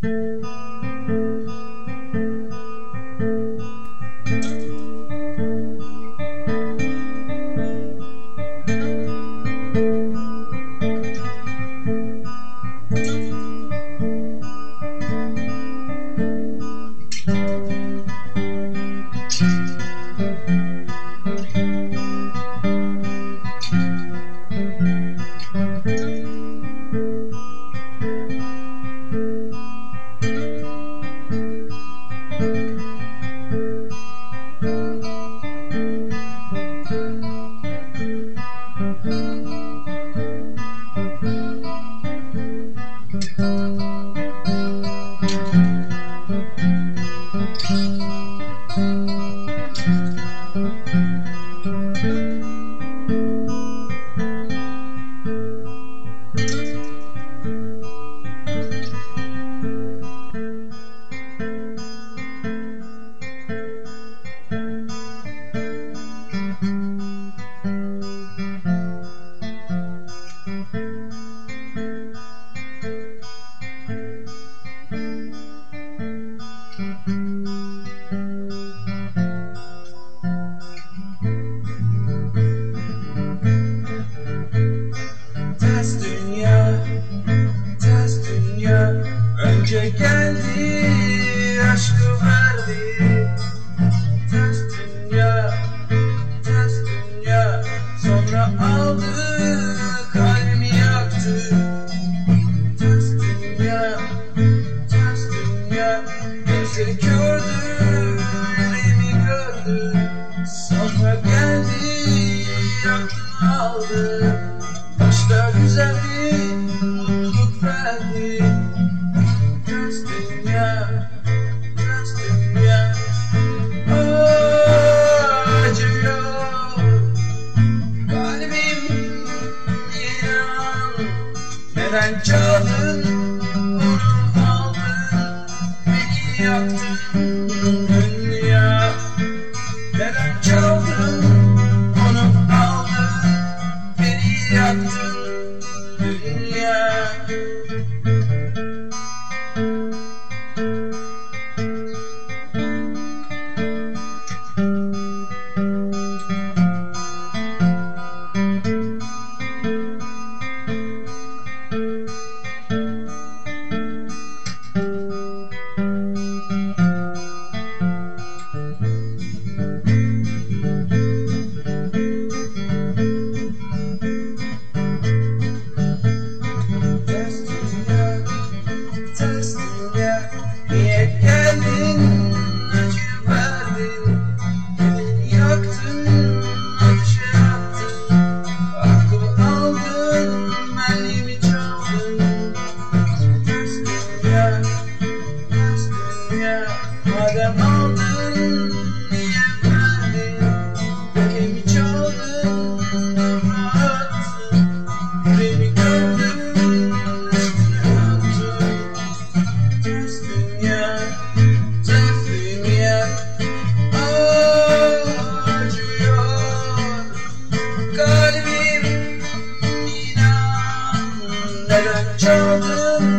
Música Gözleri kördü, yüreğimi gördü Sonra geldi, aklını aldı. Başta güzeldi, mutluluk verdi. Ters dünya, ters dünya Acıyor Kalbim inan Neden çaldın, hayatım dünya. Neden çaldın? Onu aldın. Beni yaktın. love.